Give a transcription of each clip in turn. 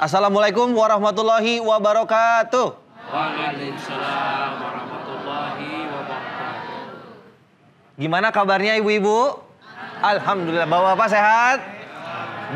Assalamualaikum warahmatullahi wabarakatuh. Waalaikumsalam warahmatullahi wabarakatuh. Gimana kabarnya ibu-ibu? Alhamdulillah. Bapak-bapak sehat?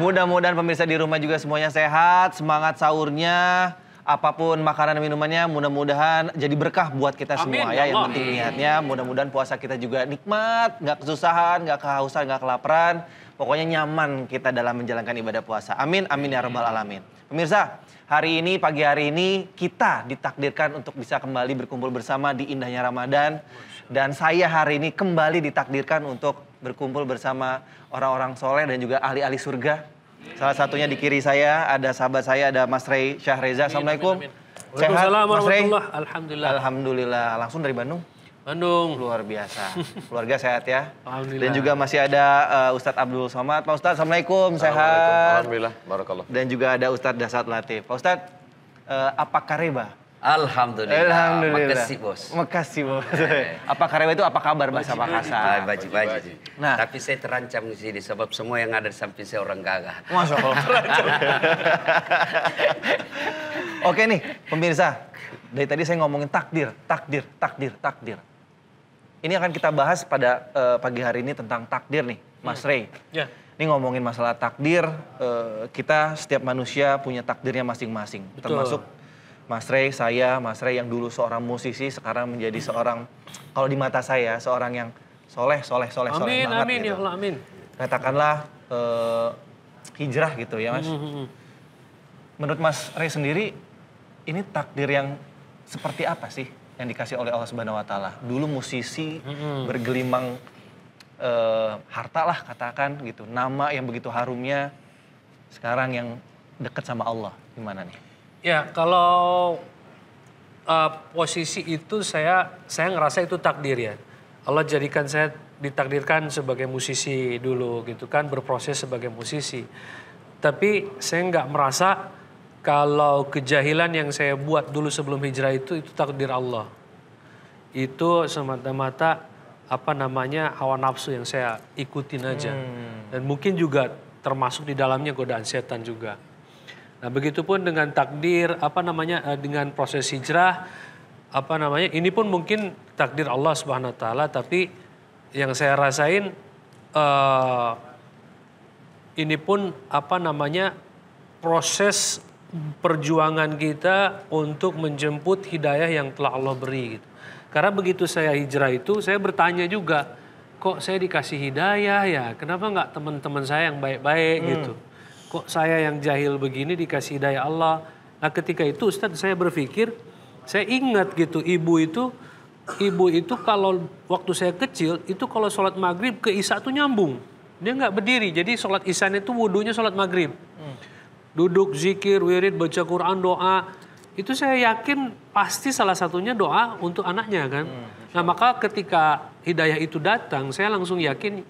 Mudah-mudahan pemirsa di rumah juga semuanya sehat, semangat sahurnya, apa pun makanan minumannya mudah-mudahan jadi berkah buat kita Amin, semua ya ya. Yang penting niatnya mudah-mudahan puasa kita juga nikmat, nggak kesusahan, nggak kehausan, nggak kelaparan. Pokoknya nyaman kita dalam menjalankan ibadah puasa. Amin, amin ya rabbal alamin. Pemirsa, hari ini pagi hari ini kita ditakdirkan untuk bisa kembali berkumpul bersama di indahnya Ramadan dan saya hari ini kembali ditakdirkan untuk berkumpul bersama orang-orang soleh dan juga ahli-ahli surga. Salah satunya di kiri saya ada sahabat saya ada Mas Rey Syahreza. Assalamualaikum. amin. Sehat, Waalaikumsalam Mas Rey? warahmatullah. Alhamdulillah. Alhamdulillah. Langsung dari Bandung. Bandung. Luar biasa. Keluarga sehat ya. Alhamdulillah. Dan juga masih ada uh, Ustadz Abdul Somad. Pak Ustadz, Assalamualaikum. Sehat. Alhamdulillah, barakallah. Dan juga ada Ustadz Dasat Latif. Pak Ustadz, uh, apa kareba? Alhamdulillah. Alhamdulillah. Makasih bos. Makasih bos. apa kareba itu apa kabar bahasa Ah, Makassar? baji, baji. Nah. Tapi saya terancam di sini sebab semua yang ada di samping saya orang gagah. Masya Allah. Oke nih, pemirsa. Dari tadi saya ngomongin takdir, takdir, takdir, takdir. Ini akan kita bahas pada eh, pagi hari ini tentang takdir nih, Mas Rey. Ya. Ini ngomongin masalah takdir, eh, kita setiap manusia punya takdirnya masing-masing. Termasuk Mas Rey, saya, Mas Rey yang dulu seorang musisi, sekarang menjadi seorang, kalau di mata saya, seorang yang soleh, soleh, soleh, soleh Amin, banget amin gitu. ya Allah, amin. Katakanlah eh, hijrah gitu ya Mas. Mhm. Menurut Mas Rey sendiri, ini takdir yang seperti apa sih yang dikasih oleh Allah Subhanahu Wa Taala? Dulu musisi bergelimang eh, harta lah katakan gitu, nama yang begitu harumnya, sekarang yang dekat sama Allah, gimana nih? Ya, kalau uh, posisi itu saya saya ngerasa itu takdir ya. Allah jadikan saya ditakdirkan sebagai musisi dulu gitu kan, berproses sebagai musisi. Tapi saya nggak merasa kalau kejahilan yang saya buat dulu sebelum hijrah itu itu takdir Allah. Itu semata-mata apa namanya hawa nafsu yang saya ikutin aja. Dan mungkin juga termasuk di dalamnya godaan setan juga. Nah, begitupun dengan takdir apa namanya eh, dengan proses hijrah apa namanya ini pun mungkin takdir Allah Subhanahu wa taala tapi yang saya rasain eh, ini pun apa namanya proses perjuangan kita untuk menjemput hidayah yang telah Allah beri gitu. Karena begitu saya hijrah itu saya bertanya juga kok saya dikasih hidayah ya kenapa nggak teman-teman saya yang baik-baik gitu kok saya yang jahil begini dikasih hidayah Allah. Nah ketika itu Ustadz saya berpikir, saya ingat gitu ibu itu, ibu itu kalau waktu saya kecil itu kalau sholat maghrib ke isya tuh nyambung. Dia nggak berdiri, jadi sholat isya itu wudhunya sholat maghrib. Duduk zikir, wirid, baca Quran, doa. Itu saya yakin pasti salah satunya doa untuk anaknya kan. Nah maka ketika hidayah itu datang, saya langsung yakin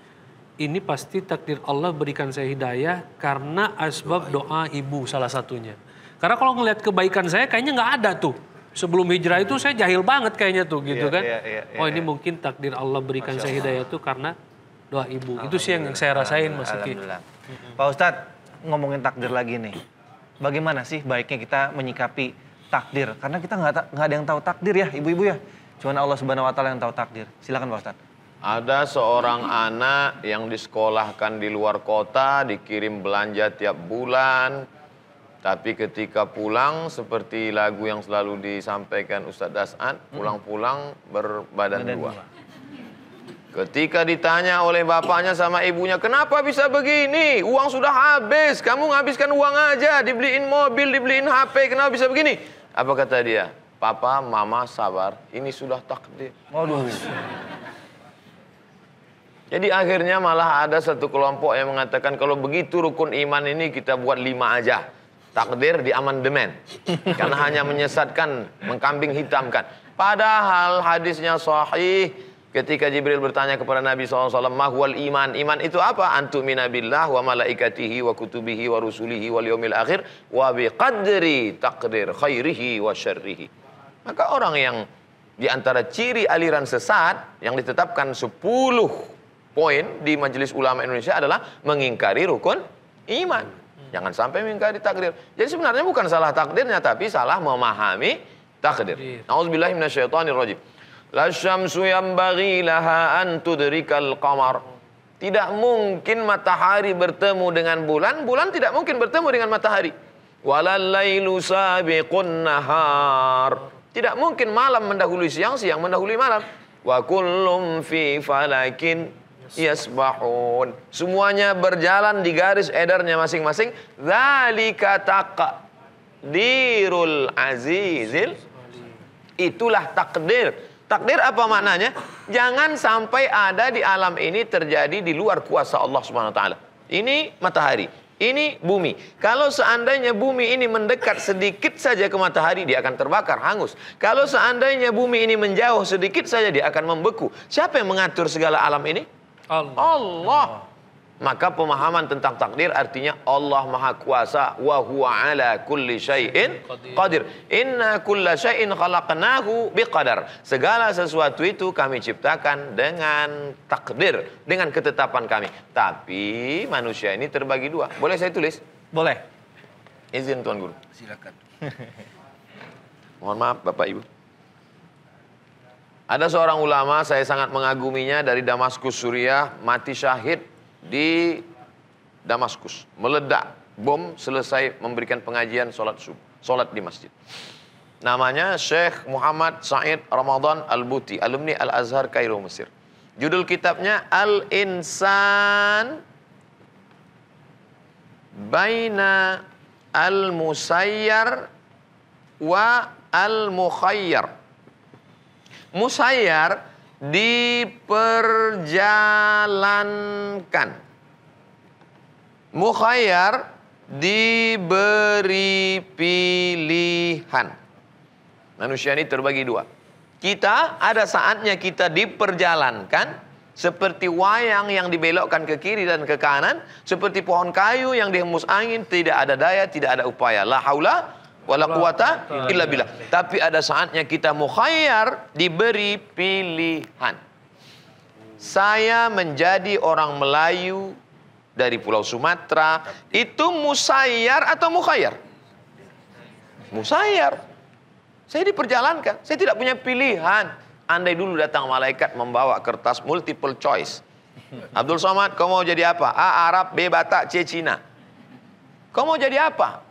ini pasti takdir Allah berikan saya hidayah karena asbab doa ibu salah satunya. Karena kalau ngelihat kebaikan saya kayaknya nggak ada tuh. Sebelum hijrah itu saya jahil banget kayaknya tuh gitu Iya, kan. iya, iya, oh iya, ini mungkin takdir Allah berikan saya hidayah itu karena doa ibu. Itu sih yang saya rasain Mas Iki. Alhamdulillah. Pak Ustadz, ngomongin takdir lagi nih. Bagaimana sih baiknya kita menyikapi takdir? Karena kita nggak nggak ada yang tahu takdir ya, ibu-ibu ya. Cuman Allah Subhanahu Wa Taala yang tahu takdir. Silakan Pak Ustadz. Ada seorang anak yang disekolahkan di luar kota, dikirim belanja tiap bulan. Tapi ketika pulang, seperti lagu yang selalu disampaikan Ustadz Das'ad, pulang-pulang berbadan Badan dua. dua. Ketika ditanya oleh bapaknya sama ibunya, kenapa bisa begini? Uang sudah habis, kamu nghabiskan uang aja, dibeliin mobil, dibeliin HP, kenapa bisa begini? Apa kata dia? Papa, mama sabar, ini sudah takdir. Waduh. Jadi akhirnya malah ada satu kelompok yang mengatakan kalau begitu rukun iman ini kita buat lima aja. Takdir di amandemen. Karena hanya menyesatkan, mengkambing hitamkan. Padahal hadisnya sahih ketika Jibril bertanya kepada Nabi SAW, Mahwal iman. Iman itu apa? Antumina billah wa malaikatihi wa kutubihi wa rusulihi wal yawmil akhir wa biqadri takdir khairihi wa syarrihi. Maka orang yang di antara ciri aliran sesat yang ditetapkan 10 poin di Majelis Ulama Indonesia adalah mengingkari rukun iman. Jangan sampai mengingkari takdir. Jadi sebenarnya bukan salah takdirnya, tapi salah memahami takdir. Nauzubillahi minasyaitonirrajim. La syamsu yanbaghi laha an tudrikal qamar. Tidak mungkin matahari bertemu dengan bulan, bulan tidak mungkin bertemu dengan matahari. Walal lailu sabiqun nahar. Tidak mungkin malam mendahului siang, siang mendahului malam. Wa kullum fi falakin yasbahun. Semuanya berjalan di garis edarnya masing-masing. Dzalika taqdirul azizil. Itulah takdir. Takdir apa maknanya? Jangan sampai ada di alam ini terjadi di luar kuasa Allah Subhanahu wa taala. Ini matahari, ini bumi. Kalau seandainya bumi ini mendekat sedikit saja ke matahari, dia akan terbakar, hangus. Kalau seandainya bumi ini menjauh sedikit saja, dia akan membeku. Siapa yang mengatur segala alam ini? Allah. Allah. Maka pemahaman tentang takdir artinya Allah Maha Kuasa wa huwa ala kulli syai'in qadir. Inna kulla syai'in khalaqnahu biqadar. Segala sesuatu itu kami ciptakan dengan takdir, dengan ketetapan kami. Tapi manusia ini terbagi dua. Boleh saya tulis? Boleh. Izin Tuan Guru. Silakan. Mohon maaf Bapak Ibu. Ada seorang ulama saya sangat mengaguminya dari Damaskus Suriah mati syahid di Damaskus. Meledak bom selesai memberikan pengajian sholat subuh, sholat di masjid. Namanya Syekh Muhammad Said Ramadan Al-Buti, alumni Al-Azhar Kairo Mesir. Judul kitabnya Al-Insan Baina Al-Musayyar wa Al-Mukhayyar. Musayyar diperjalankan. Mukhayyar diberi pilihan. Manusia ini terbagi dua. Kita ada saatnya kita diperjalankan seperti wayang yang dibelokkan ke kiri dan ke kanan, seperti pohon kayu yang dihembus angin, tidak ada daya, tidak ada upaya. La haula wala quwata illa billah. Tapi ada saatnya kita mukhayyar diberi pilihan. Saya menjadi orang Melayu dari Pulau Sumatera, itu musayyar atau mukhayyar? Musayyar. Saya diperjalankan, saya tidak punya pilihan. Andai dulu datang malaikat membawa kertas multiple choice. Abdul Somad, kau mau jadi apa? A. Arab, B. Batak, C. Cina. Kau mau jadi apa?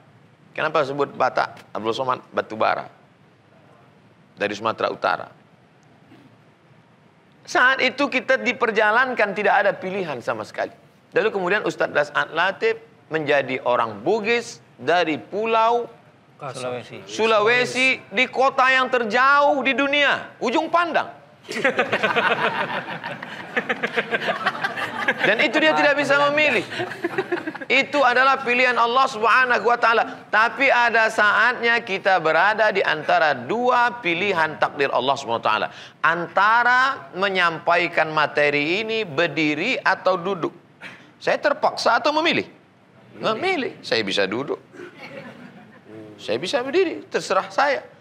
Kenapa sebut Batak? Abdul Somad, batu bara. Dari Sumatera Utara. Saat itu kita diperjalankan tidak ada pilihan sama sekali. Lalu kemudian Ustadz Das'ad Latif menjadi orang Bugis dari pulau Sulawesi. Sulawesi di kota yang terjauh di dunia, ujung pandang. Dan itu dia tidak bisa memilih. Itu adalah pilihan Allah Subhanahu wa taala. Tapi ada saatnya kita berada di antara dua pilihan takdir Allah Subhanahu wa taala. Antara menyampaikan materi ini berdiri atau duduk. Saya terpaksa atau memilih? Memilih. Saya bisa duduk. Saya bisa berdiri, terserah saya.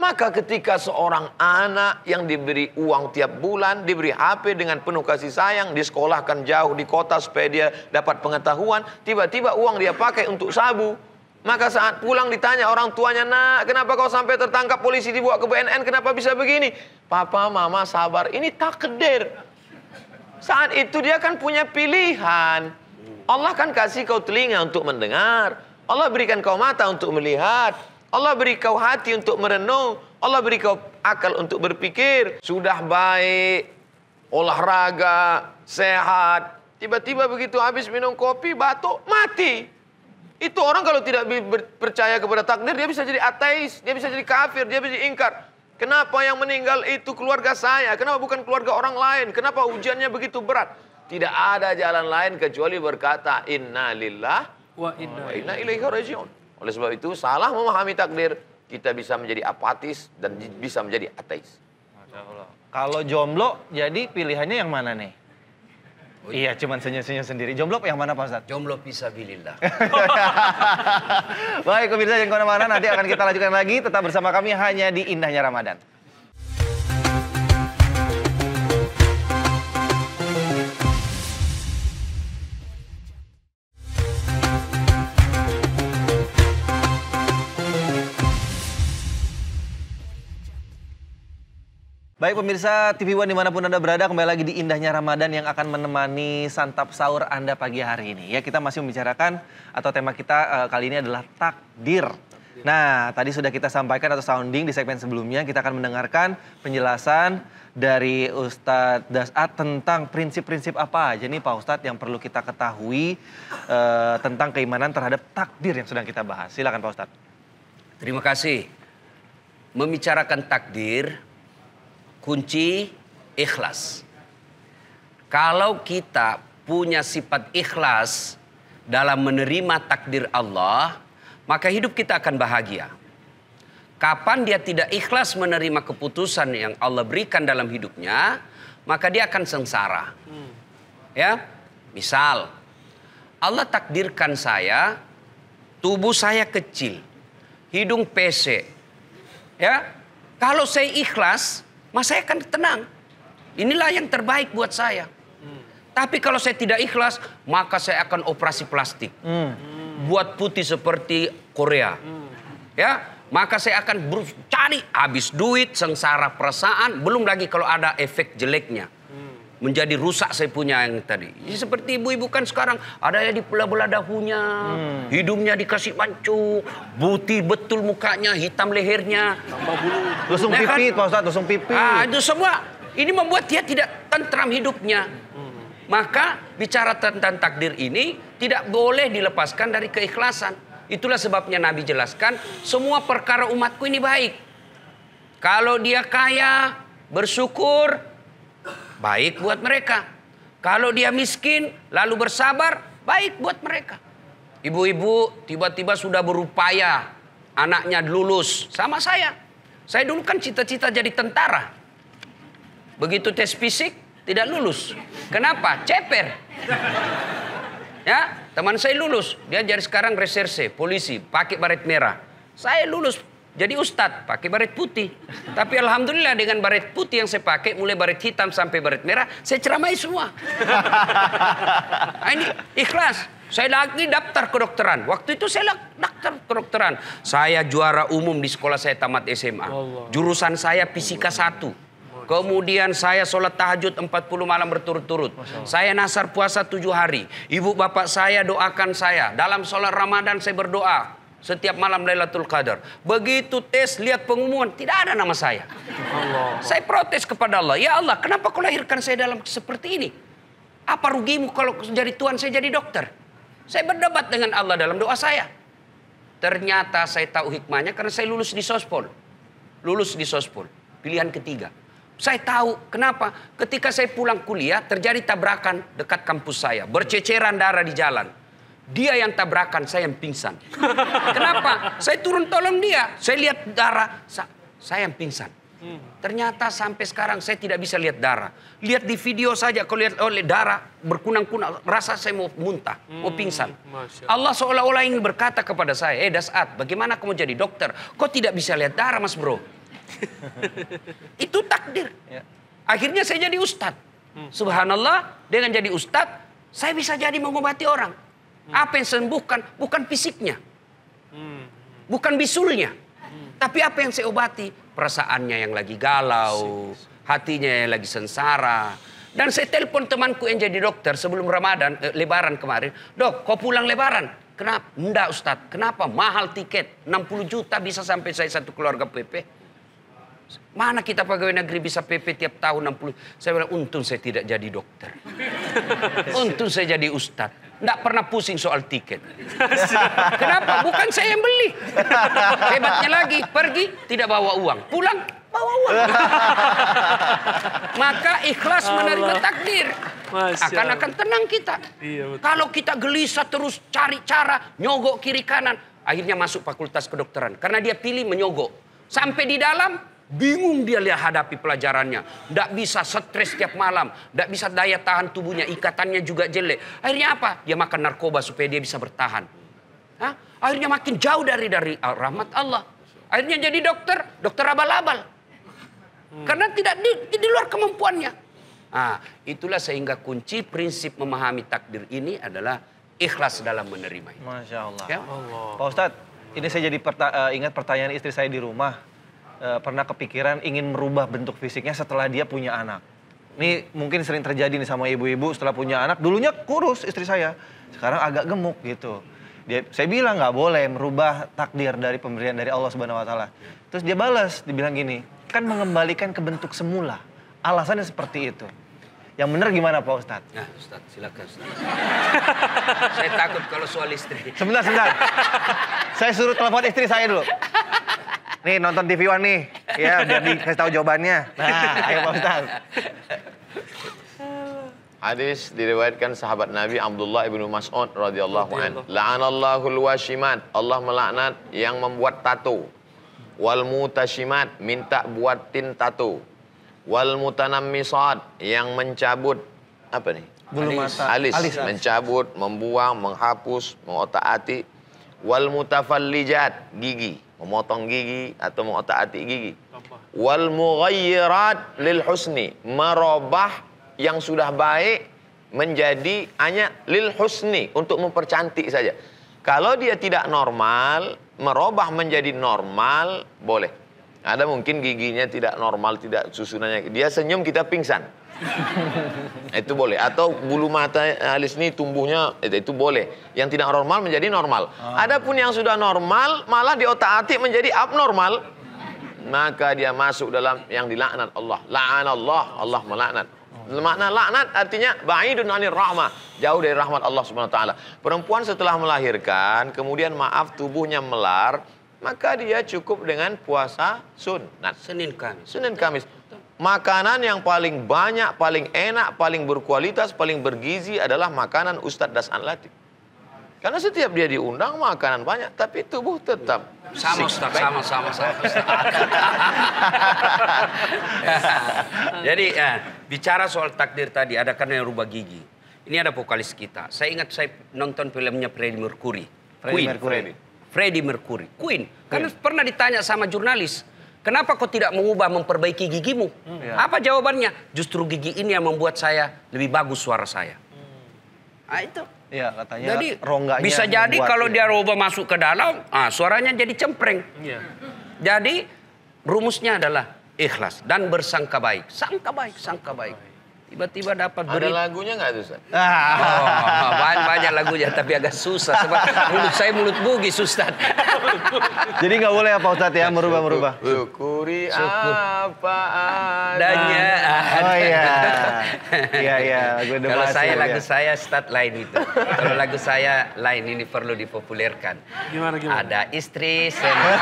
Maka ketika seorang anak yang diberi uang tiap bulan, diberi HP dengan penuh kasih sayang, disekolahkan jauh di kota supaya dia dapat pengetahuan, tiba-tiba uang dia pakai untuk sabu. Maka saat pulang ditanya orang tuanya, nak kenapa kau sampai tertangkap polisi dibawa ke BNN, kenapa bisa begini? Papa, mama sabar, ini takdir. Saat itu dia kan punya pilihan. Allah kan kasih kau telinga untuk mendengar. Allah berikan kau mata untuk melihat. Allah beri kau hati untuk merenung. Allah beri kau akal untuk berpikir. Sudah baik, olahraga, sehat. Tiba-tiba begitu habis minum kopi, batuk, mati. Itu orang kalau tidak percaya kepada takdir, dia bisa jadi ateis, dia bisa jadi kafir, dia bisa ingkar. Kenapa yang meninggal itu keluarga saya? Kenapa bukan keluarga orang lain? Kenapa ujiannya begitu berat? Tidak ada jalan lain kecuali berkata inna lillah Wa inna wa inna ilaihi rajiun. Oleh sebab itu salah memahami takdir, kita bisa menjadi apatis dan bisa menjadi ateis. Kalau jomblo, jadi pilihannya yang mana nih? Iya, cuman senyum-senyum sendiri. Jomblo yang mana Pak Ustadz? Jomblo pisabilillah. Baik, pemirsa jangan ke mana-mana. Nanti akan kita lanjutkan lagi. Tetap bersama kami hanya di Indahnya Ramadan. Baik pemirsa TV One di mana pun Anda berada, kembali lagi di indahnya Ramadan yang akan menemani santap sahur Anda pagi hari ini. Ya kita masih membicarakan atau tema kita eh, kali ini adalah takdir. Nah tadi sudah kita sampaikan atau sounding di segmen sebelumnya, kita akan mendengarkan penjelasan dari Ustadz Dasat tentang prinsip-prinsip apa aja nih Pak Ustadz yang perlu kita ketahui eh, tentang keimanan terhadap takdir yang sedang kita bahas. Silakan Pak Ustadz. Terima kasih. Membicarakan takdir, kunci ikhlas. Kalau kita punya sifat ikhlas dalam menerima takdir Allah, maka hidup kita akan bahagia. Kapan dia tidak ikhlas menerima keputusan yang Allah berikan dalam hidupnya, maka dia akan sengsara. Ya, misal Allah takdirkan saya, tubuh saya kecil, hidung pesek. Ya, kalau saya ikhlas, maka saya akan tenang. Inilah yang terbaik buat saya. Tapi kalau saya tidak ikhlas, maka saya akan operasi plastik. Buat putih seperti Korea. Ya, maka saya akan cari habis duit, sengsara perasaan, belum lagi kalau ada efek jeleknya. Menjadi rusak saya punya yang tadi. Ya, seperti ibu-ibu kan sekarang ada yang dibelah-belah dahunya, hidungnya dikasih pancu, putih betul mukanya, hitam lehernya. Lusung Ya kan? pipit Pak Ustadz, lusung pipit. Ah, itu semua ini membuat dia tidak tentram hidupnya. Maka bicara tentang takdir ini tidak boleh dilepaskan dari keikhlasan. Itulah sebabnya Nabi jelaskan semua perkara umatku ini baik. Kalau dia kaya, bersyukur, baik buat mereka. Kalau dia miskin, lalu bersabar, baik buat mereka. Ibu-ibu tiba-tiba sudah berupaya anaknya lulus sama saya. Saya dulu kan cita-cita jadi tentara. Begitu tes fisik tidak lulus. Kenapa? Ceper. Ya, teman saya lulus. Dia jadi sekarang reserse, polisi, pakai baret merah. Saya lulus jadi ustadz, pakai baret putih. Tapi alhamdulillah dengan baret putih yang saya pakai, mulai baret hitam sampai baret merah, saya ceramai semua. Nah, ini ikhlas. Saya lagi daftar kedokteran. Waktu itu saya daftar kedokteran. Saya juara umum di sekolah saya tamat SMA. Jurusan saya fisika 1. Kemudian saya sholat tahajud 40 malam berturut-turut. Saya nasar puasa 7 hari. Ibu bapak saya doakan saya. Dalam sholat Ramadan saya berdoa. Setiap malam Lailatul Qadar. Begitu tes lihat pengumuman tidak ada nama saya. Saya protes kepada Allah. Ya Allah kenapa kau lahirkan saya dalam seperti ini? Apa rugimu kalau jadi Tuhan saya jadi dokter? Saya berdebat dengan Allah dalam doa saya. Ternyata saya tahu hikmahnya karena saya lulus di Sospol. Lulus di Sospol. Pilihan ketiga. Saya tahu kenapa. Ketika saya pulang kuliah terjadi tabrakan dekat kampus saya. Berceceran darah di jalan. Dia yang tabrakan, saya yang pingsan. Kenapa? Saya turun tolong dia. Saya lihat darah, sa- saya yang pingsan. Ternyata sampai sekarang saya tidak bisa lihat darah. Lihat di video saja, kalau lihat oleh darah berkunang-kunang, rasa saya mau muntah, mau pingsan. Masya Allah seolah-olah ingin berkata kepada saya, eh Dasat, bagaimana kamu jadi dokter? Kok tidak bisa lihat darah mas bro? Itu takdir. Ya. Akhirnya saya jadi ustadz. Subhanallah, dengan jadi ustadz, saya bisa jadi mengobati orang. Apa yang sembuhkan bukan fisiknya. Bukan bisulnya. Tapi apa yang saya obati? Perasaannya yang lagi galau, hatinya yang lagi sengsara. Dan saya telepon temanku yang jadi dokter sebelum Ramadan, eh, lebaran kemarin. Dok, kau pulang lebaran? Kenapa? Enggak Ustadz. Kenapa? Mahal tiket. 60 juta bisa sampai saya satu keluarga PP. Mana kita pegawai negeri bisa PP tiap tahun 60? Saya bilang, untung saya tidak jadi dokter. untung saya jadi ustadz. Nggak pernah pusing soal tiket. Kenapa? Bukan saya yang beli. Hebatnya lagi, pergi tidak bawa uang. Pulang, bawa uang. Maka ikhlas menerima takdir. Akan-akan tenang kita. Iya, betul. Kalau kita gelisah terus cari cara, nyogok kiri kanan. Akhirnya masuk fakultas kedokteran. Karena dia pilih menyogok. Sampai di dalam, bingung dia lihat hadapi pelajarannya. Tidak bisa stres setiap malam. Tidak bisa daya tahan tubuhnya. Ikatannya juga jelek. Akhirnya apa? Dia makan narkoba supaya dia bisa bertahan. Hah? Akhirnya makin jauh dari dari uh, rahmat Allah. Akhirnya jadi dokter, dokter abal-abal. Karena tidak di, di luar kemampuannya. Ah, itulah sehingga kunci prinsip memahami takdir ini adalah ikhlas dalam menerima. itu. Masya Allah. Ya? Pak Ustadz, ini saya jadi perta- eh, ingat pertanyaan istri saya di rumah. Eh, pernah kepikiran ingin merubah bentuk fisiknya setelah dia punya anak. Ini mungkin sering terjadi nih sama ibu-ibu setelah punya anak. Dulunya kurus istri saya, sekarang agak gemuk gitu. Dia, saya bilang nggak boleh merubah takdir dari pemberian dari Allah Subhanahu Wa Taala. Terus dia balas, dibilang gini, kan mengembalikan ke bentuk semula. Alasannya seperti itu. Yang benar gimana Pak Ustadz? Nah, Ustaz, silakan. Saya takut kalau soal istri. Sebentar, sebentar. saya suruh telepon istri saya dulu. Nih nonton TV One nih, ya biar dikasih tahu jawabannya. Nah, ayo Pak Ustadz. Hadis diriwayatkan sahabat Nabi Abdullah ibnu Mas'ud radhiyallahu an. La'anallahu washimat. Allah melaknat yang membuat tato. Wal mutashimat minta buatin tato. Wal mutanammisat yang mencabut apa nih? Bulu mata. Alis, Alis. mencabut, membuang, menghapus, mengotak-atik. Wal mutafallijat gigi, memotong gigi atau mengotak-atik gigi. Wal mughayyirat lil husni, merubah yang sudah baik menjadi hanya lil husni untuk mempercantik saja. Kalau dia tidak normal, merubah menjadi normal boleh. Ada mungkin giginya tidak normal, tidak susunannya. Dia senyum kita pingsan. itu boleh. Atau bulu mata alis ini tumbuhnya itu, itu boleh. Yang tidak normal menjadi normal. Adapun yang sudah normal malah di otak-atik menjadi abnormal. Maka dia masuk dalam yang dilaknat Allah. La'anallah, Allah melaknat. Makna laknat artinya ba'idun anir rahmah, jauh dari rahmat Allah Subhanahu wa taala. Perempuan setelah melahirkan, kemudian maaf tubuhnya melar, maka dia cukup dengan puasa sunat. Senin Kamis. Senin Kamis. Makanan yang paling banyak, paling enak, paling berkualitas, paling bergizi adalah makanan Ustadz Dasan Latif. Karena setiap dia diundang makanan banyak, tapi tubuh tetap Sama Ustaz, sama sama sama. Jadi eh, bicara soal takdir tadi, ada kan yang rubah gigi. Ini ada vokalis kita. Saya ingat saya nonton filmnya Freddie Mercury. Freddie Queen. Mercury. Freddie Mercury. Queen. Karena pernah ditanya sama jurnalis, kenapa kau tidak mengubah memperbaiki gigimu? Iya. Apa jawabannya? Justru gigi ini yang membuat saya lebih bagus suara saya. Nah itu. Iya katanya Jadi rongganya bisa jadi membuat kalau ya. dia rubah masuk ke dalam, ah, suaranya jadi cempreng. Iya. Jadi rumusnya adalah ikhlas dan bersangka baik. Sangka baik, sangka baik. Tiba-tiba dapat Ada berita. lagunya nggak tuh Ustaz? Ah, Oh, banyak, banyak lagunya tapi agak susah sebab mulut saya mulut bugis Ustaz. Jadi nggak boleh ya Pak Ustadz ya merubah-merubah. Syukuri Syukur. apa Adanya. Oh iya. Iya iya lagu The Kalau saya ya. lagu saya start lain itu. Kalau lagu saya lain ini perlu dipopulerkan. Gimana, gimana? Ada istri senang.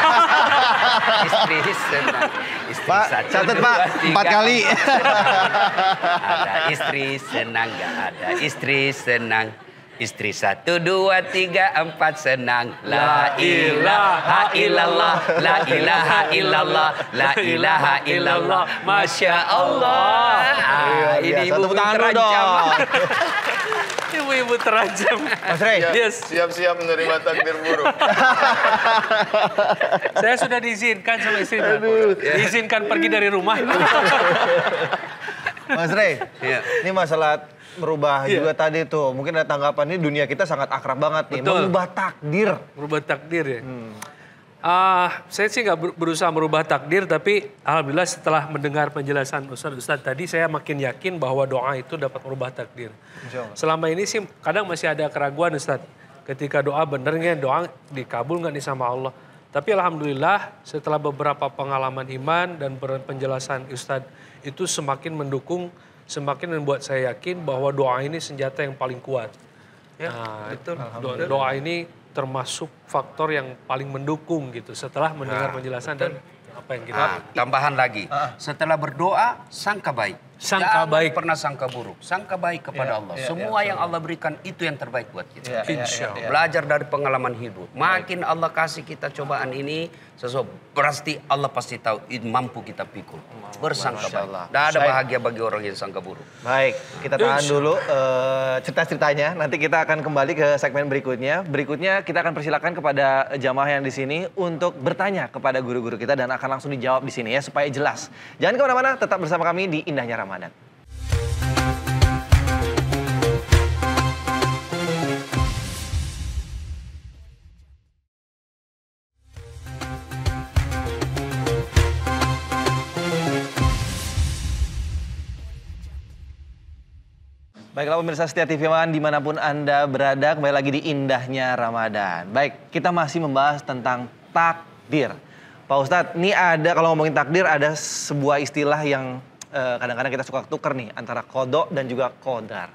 istri senang. Istri Pak, satu, catat, dua, Pak. tiga, Empat kali. ada istri senang, gak ada istri senang. Istri satu, dua, tiga, empat senang. La ilaha illallah, la ilaha illallah, la ilaha illallah. Masya Allah. Ah, Luar ini biasa. ibu dulu terancam. Ibu-ibu terancam. Mas Rey. Yes, Siap-siap menerima takdir buruk. saya sudah diizinkan sama istri. Pak. Diizinkan pergi dari rumah. Mas Rey, Iya. ini masalah merubah Iya. juga tadi tuh. Mungkin ada tanggapan ini dunia kita sangat akrab banget nih. Betul. Merubah takdir. Merubah takdir ya. Ah, saya sih nggak ber- berusaha merubah takdir, tapi alhamdulillah setelah mendengar penjelasan Ustadz Ustadz tadi, saya makin yakin bahwa doa itu dapat merubah takdir. Selama ini sih kadang masih ada keraguan Ustadz. Ketika doa benernya doa dikabul nggak nih sama Allah. Tapi alhamdulillah setelah beberapa pengalaman iman dan penjelasan Ustadz itu semakin mendukung, semakin membuat saya yakin bahwa doa ini senjata yang paling kuat. Ya, nah, itu doa, doa ini termasuk faktor yang paling mendukung gitu setelah mendengar penjelasan dan apa yang kita Ah, tambahan lagi. Setelah berdoa, sangka baik. Sangka Jangan baik. pernah sangka buruk. Sangka baik kepada Iya, Allah. iya, Semua yang Allah berikan itu yang terbaik buat kita. Iya, iya, Insya iya, iya. Belajar dari pengalaman hidup. Makin Allah kasih kita cobaan ini, sesuatu pasti Allah pasti tahu mampu kita pikul. Bersangka baik. Allah. Tidak ada Baik. bahagia bagi orang yang sangka buruk. Baik, kita tahan dulu eh, cerita-ceritanya. Nanti kita akan kembali ke segmen berikutnya. Berikutnya kita akan persilakan kepada jamaah yang di sini untuk bertanya kepada guru-guru kita dan akan langsung dijawab di sini ya supaya jelas. Jangan ke mana-mana, tetap bersama kami di Indahnya Ramadan. Ramadan. Baiklah pemirsa setia TV One di mana pun Anda berada kembali lagi di indahnya Ramadan. Baik kita masih membahas tentang takdir. Pak Ustadz ini ada kalau ngomongin takdir ada sebuah istilah yang kadang-kadang kita suka tuker nih antara kodok dan juga kodar.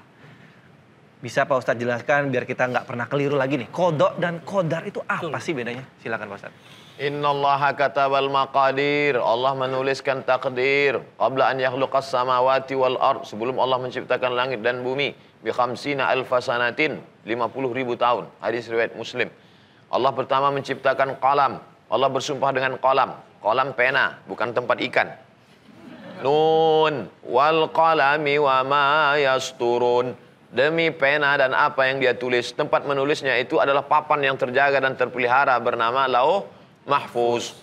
Bisa Pak Ustadz jelaskan biar kita nggak pernah keliru lagi nih. Kodok dan kodar itu apa sih bedanya? Silakan Pak Ustadz. Innallaha katabal maqadir. Allah menuliskan takdir. Qabla an yakhluqas samawati wal ard. Sebelum Allah menciptakan langit dan bumi. Bi khamsina alfa sanatin. 50 ribu tahun. Hadis riwayat Muslim. Allah pertama menciptakan qalam. Allah bersumpah dengan qalam. Qalam pena, bukan tempat ikan. Nun wal qalami wa ma yasturun. Demi pena dan apa yang dia tulis. Tempat menulisnya itu adalah papan yang terjaga dan terpelihara bernama lauh mahfuz.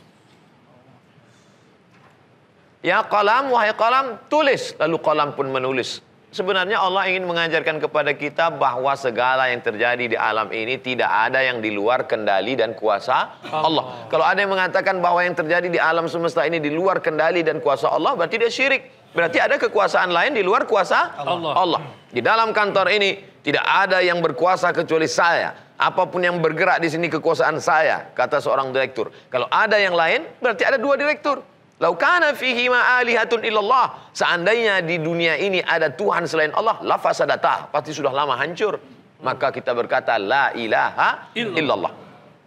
Ya qalam, wahai qalam, tulis. Lalu qalam pun menulis. Sebenarnya Allah ingin mengajarkan kepada kita bahwa segala yang terjadi di alam ini tidak ada yang di luar kendali dan kuasa Allah. Kalau ada yang mengatakan bahwa yang terjadi di alam semesta ini di luar kendali dan kuasa Allah, berarti dia syirik. Berarti ada kekuasaan lain di luar kuasa Allah. Allah. Di dalam kantor ini tidak ada yang berkuasa kecuali saya. Apa pun yang bergerak di sini kekuasaan saya, kata seorang direktur. Kalau ada yang lain, berarti ada dua direktur. Lau kana fihi ma alihatun illallah. Seandainya di dunia ini ada Tuhan selain Allah, la fasadata. Pasti sudah lama hancur. Maka kita berkata la ilaha illallah.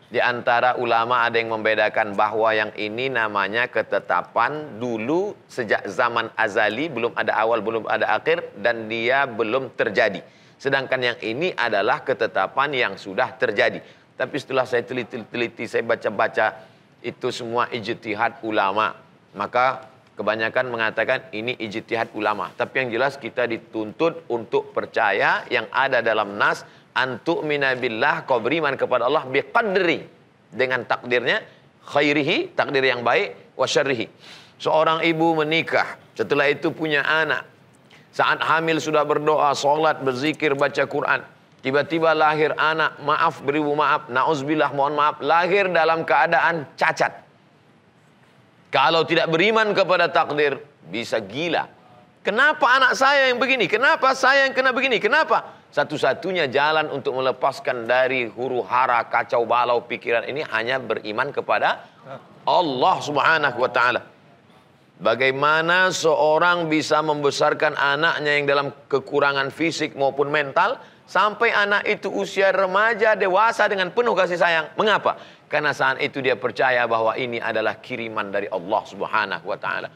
Di antara ulama ada yang membedakan bahwa yang ini namanya ketetapan dulu sejak zaman azali belum ada awal belum ada akhir dan dia belum terjadi. Sedangkan yang ini adalah ketetapan yang sudah terjadi. Tapi setelah saya teliti-teliti, saya baca-baca itu semua ijtihad ulama. Maka kebanyakan mengatakan ini ijtihad ulama. Tapi yang jelas kita dituntut untuk percaya yang ada dalam nas antuk minabillah kau beriman kepada Allah biqadri dengan takdirnya khairihi takdir yang baik wa syarrihi. Seorang ibu menikah, setelah itu punya anak. Saat hamil sudah berdoa, sholat, berzikir, baca Quran. Tiba-tiba lahir anak, maaf beribu maaf, na'uzbillah mohon maaf, lahir dalam keadaan cacat. Kalau tidak beriman kepada takdir, bisa gila. Kenapa anak saya yang begini? Kenapa saya yang kena begini? Kenapa? Satu-satunya jalan untuk melepaskan dari huru hara, kacau balau pikiran ini hanya beriman kepada Allah subhanahu wa ta'ala. Bagaimana seorang bisa membesarkan anaknya yang dalam kekurangan fisik maupun mental sampai anak itu usia remaja dewasa dengan penuh kasih sayang. Mengapa? Karena saat itu dia percaya bahwa ini adalah kiriman dari Allah Subhanahu wa taala.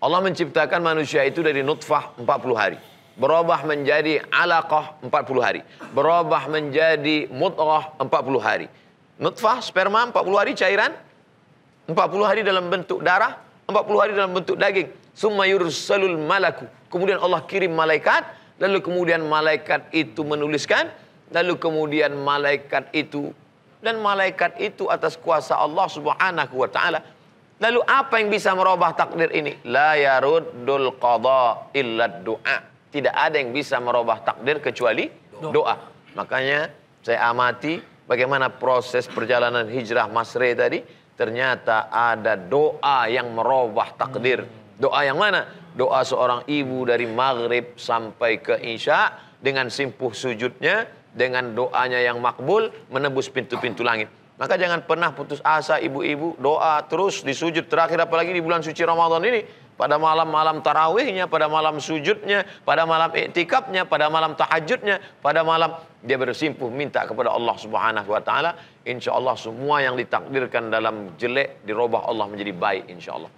Allah menciptakan manusia itu dari nutfah 40 hari. Berubah menjadi alaqah 40 hari. Berubah menjadi mudghah 40 hari. Nutfah sperma 40 hari cairan 40 hari dalam bentuk darah 40 hari dalam bentuk daging. Summa yursalul malaku. Kemudian Allah kirim malaikat. Lalu kemudian malaikat itu menuliskan. Lalu kemudian malaikat itu. Dan malaikat itu atas kuasa Allah subhanahu wa ta'ala. Lalu apa yang bisa merubah takdir ini? La yaruddul qada illa doa. Tidak ada yang bisa merubah takdir kecuali doa. Makanya saya amati bagaimana proses perjalanan hijrah Masre tadi ternyata ada doa yang merubah takdir. Doa yang mana? Doa seorang ibu dari maghrib sampai ke isya dengan simpuh sujudnya, dengan doanya yang makbul menembus pintu-pintu langit. Maka jangan pernah putus asa ibu-ibu doa terus di sujud terakhir apalagi di bulan suci Ramadan ini pada malam-malam tarawihnya, pada malam sujudnya, pada malam iktikafnya, pada malam tahajudnya, pada malam dia bersimpuh minta kepada Allah Subhanahu wa taala, insya Allah semua yang ditakdirkan dalam jelek dirubah Allah menjadi baik insya Allah.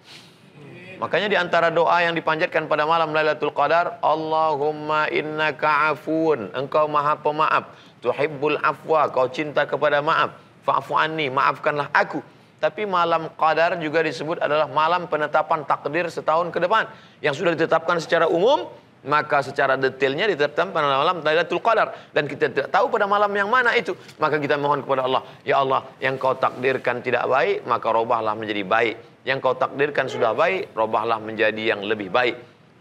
Makanya di antara doa yang dipanjatkan pada malam Lailatul Qadar, Allahumma innaka afun, engkau maha pemaaf, tuhibbul afwa, kau cinta kepada maaf, fa'fu anni, maafkanlah aku. Tapi malam qadar juga disebut adalah malam penetapan takdir setahun ke depan. Yang sudah ditetapkan secara umum, maka secara detailnya ditetapkan pada malam Lailatul Qadar. Dan kita tidak tahu pada malam yang mana itu. Maka kita mohon kepada Allah ya Allah yang kau takdirkan tidak baik maka robahlah menjadi baik. Yang kau takdirkan sudah baik robahlah menjadi yang lebih baik.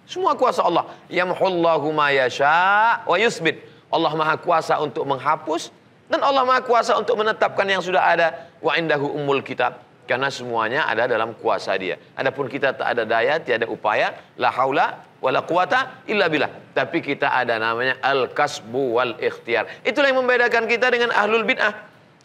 Semua kuasa Allah. Yamhullahu ma yasha wa yusbit. Allah maha kuasa untuk menghapus dan Allah maha kuasa untuk menetapkan yang sudah ada. Wa indahu ummul kitab. Karena semuanya ada dalam kuasa dia. Adapun kita tak ada daya, tiada upaya, la haula wala quwata illa billah. Tapi kita ada namanya al-kasbu wal ikhtiar. Itulah yang membedakan kita dengan ahlul bid'ah.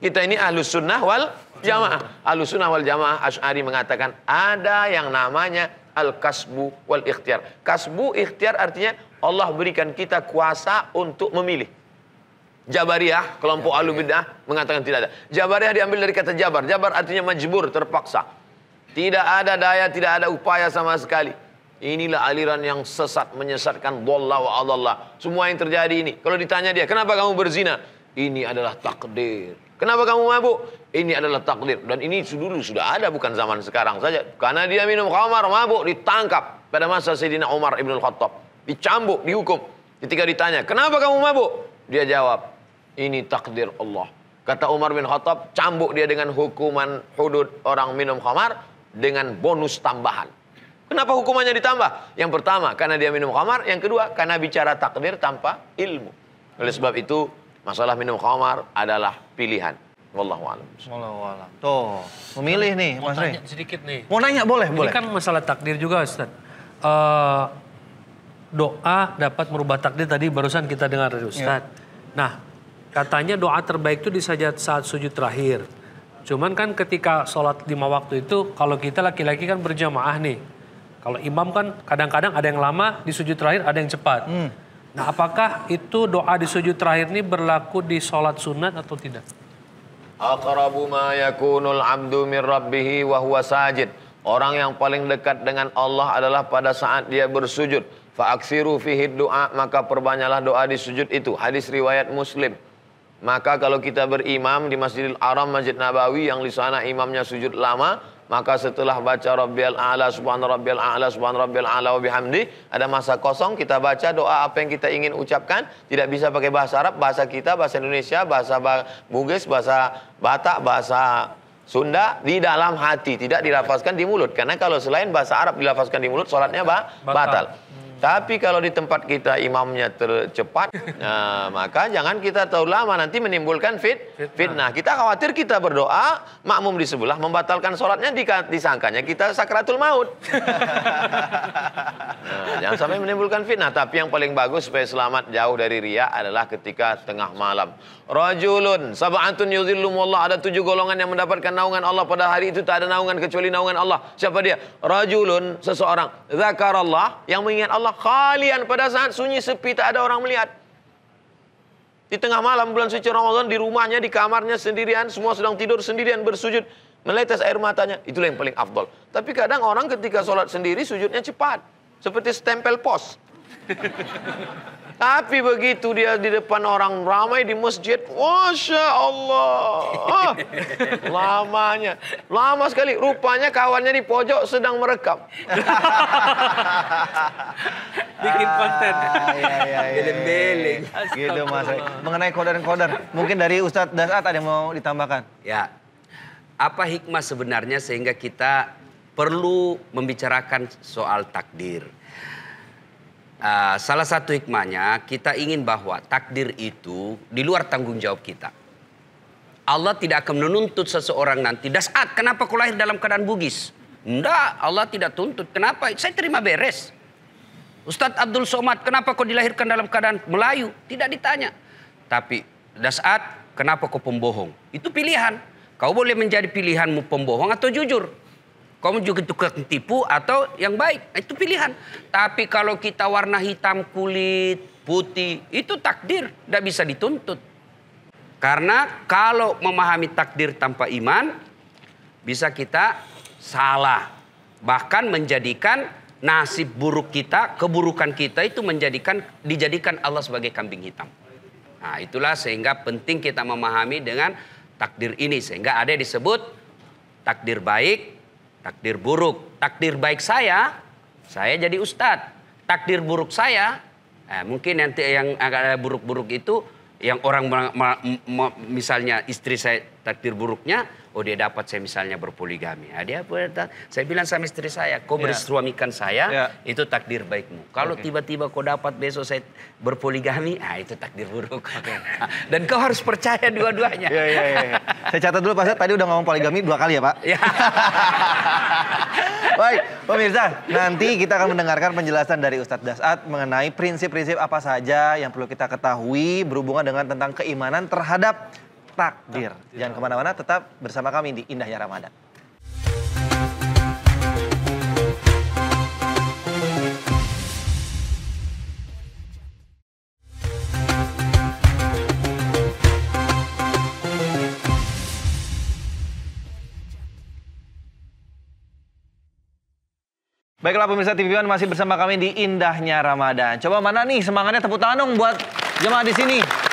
Kita ini ahlus sunnah wal jamaah. Ahlus sunnah wal jamaah Ash'ari mengatakan ada yang namanya al-kasbu wal ikhtiar. Kasbu ikhtiar artinya Allah berikan kita kuasa untuk memilih. Jabariyah, kelompok ahlu bidah mengatakan tidak ada. Jabariyah diambil dari kata jabar. Jabar artinya majbur, terpaksa. Tidak ada daya, tidak ada upaya sama sekali. Inilah aliran yang sesat, menyesatkan. Dolla wa. Semua yang terjadi ini. Kalau ditanya dia, kenapa kamu berzina? Ini adalah takdir. Kenapa kamu mabuk? Ini adalah takdir. Dan ini dulu sudah ada, bukan zaman sekarang saja. Karena dia minum khamar, mabuk, ditangkap. Pada masa Sayyidina Umar Ibn Khattab. Dicambuk, dihukum. Ketika ditanya, kenapa kamu mabuk? Dia jawab, ini takdir Allah. Kata Umar bin Khattab, cambuk dia dengan hukuman hudud orang minum khamar dengan bonus tambahan. Kenapa hukumannya ditambah? Yang pertama, karena dia minum khamar. Yang kedua, karena bicara takdir tanpa ilmu. Oleh sebab itu, masalah minum khamar adalah pilihan. Wallahu a'lam. Wallahu a'lam. Tuh, memilih nih Mau Mas Rey. sedikit nih. Mau nanya boleh, Ini boleh. kan masalah takdir juga Ustaz. Eh, doa dapat merubah takdir tadi barusan kita dengar dari Ustaz. Nah, katanya doa terbaik itu di sajat saat sujud terakhir. Cuman kan ketika sholat lima waktu itu, kalau kita laki-laki kan berjamaah nih. Kalau imam kan kadang-kadang ada yang lama di sujud terakhir, ada yang cepat. Nah, apakah itu doa di sujud terakhir ini berlaku di sholat sunat atau tidak? Aqrabu ma yakunul abdu min rabbihi wa huwa sajid. Orang yang paling dekat dengan Allah adalah pada saat dia bersujud. Fa'aksiru fihi doa, maka perbanyaklah doa di sujud itu. Hadis riwayat Muslim. Maka kalau kita berimam di Masjidil Haram, Masjid Nabawi yang di sana imamnya sujud lama, maka setelah baca Rabbiyal A'la, Subhan Rabbiyal A'la, Subhan Rabbiyal A'la wa bihamdi, ada masa kosong kita baca doa apa yang kita ingin ucapkan, tidak bisa pakai bahasa Arab, bahasa kita, bahasa Indonesia, bahasa ba- Bugis, bahasa Batak, bahasa Sunda di dalam hati, tidak dilafazkan di mulut. Karena kalau selain bahasa Arab dilafazkan di mulut, sholatnya ba- Batal. batal. Tapi kalau di tempat kita imamnya tercepat, nah, maka jangan kita terlalu lama nanti menimbulkan fit, fitnah. Kita khawatir kita berdoa, makmum di sebelah membatalkan sholatnya dika- disangkanya kita sakratul maut. Nah, jangan sampai menimbulkan fitnah. Tapi yang paling bagus supaya selamat jauh dari ria adalah ketika tengah malam. Rajulun sab'atun yuzillumullah. Ada tujuh golongan yang mendapatkan naungan Allah pada hari itu tak ada naungan kecuali naungan Allah. Siapa dia? Rajulun seseorang. Zakarallah yang mengingat Allah khalian pada saat sunyi sepi tak ada orang melihat. Di tengah malam bulan suci Ramadan di rumahnya, di kamarnya sendirian, semua sedang tidur sendirian bersujud. Meletes air matanya. Itulah yang paling afdol. Tapi kadang orang ketika sholat sendiri sujudnya cepat. Seperti stempel pos. Tapi begitu dia di depan orang ramai di masjid, Masya Allah. Ah, lamanya. Lama sekali. Rupanya kawannya di pojok sedang merekam. Bikin konten. Ah, iya, iya, iya. Beling-beling. Gitu Mas. Mengenai kodar-kodar, mungkin dari Ustadz Dasat ada yang mau ditambahkan? Ya, apa hikmah sebenarnya sehingga kita perlu membicarakan soal takdir? Ah, salah satu hikmahnya kita ingin bahwa takdir itu di luar tanggung jawab kita. Allah tidak akan menuntut seseorang nanti. Dasat, kenapa kau lahir dalam keadaan bugis? Enggak, Allah tidak tuntut. Kenapa? Saya terima beres. Ustadz Abdul Somad, kenapa kau dilahirkan dalam keadaan Melayu? Tidak ditanya. Tapi, Dasat, kenapa kau pembohong? Itu pilihan. Kau boleh menjadi pilihanmu pembohong atau jujur. Kamu juga tukang tipu atau yang baik. Itu pilihan. Tapi kalau kita warna hitam kulit, putih, itu takdir. Tidak bisa dituntut. Karena kalau memahami takdir tanpa iman, bisa kita salah. Bahkan menjadikan nasib buruk kita, keburukan kita itu menjadikan dijadikan Allah sebagai kambing hitam. Nah, itulah sehingga penting kita memahami dengan takdir ini sehingga ada disebut takdir baik, takdir buruk. Takdir baik saya, saya jadi ustadz. Takdir buruk saya, eh, mungkin nanti yang agak buruk-buruk itu yang orang misalnya istri saya takdir buruknya, oh dia dapat saya misalnya berpoligami. Nah, dia saya bilang sama istri saya, kau Ya. bersuamikan saya, Ya. itu takdir baikmu. Kalau Oke. tiba-tiba kau dapat besok saya berpoligami, ah itu takdir buruk. Dan kau harus percaya dua-duanya. Iya, iya, iya. Saya catat dulu Pak Ustadz, tadi udah ngomong poligami dua kali ya Pak? Ya. Baik, pemirsa, nanti kita akan mendengarkan penjelasan dari Ustadz Dasat mengenai prinsip-prinsip apa saja yang perlu kita ketahui berhubungan dengan tentang keimanan terhadap takdir. Jangan ke mana-mana, tetap bersama kami di Indahnya Ramadan. Baiklah pemirsa TV One masih bersama kami di Indahnya Ramadan. Coba mana nih semangatnya tepuk tangan dong buat jemaah di sini.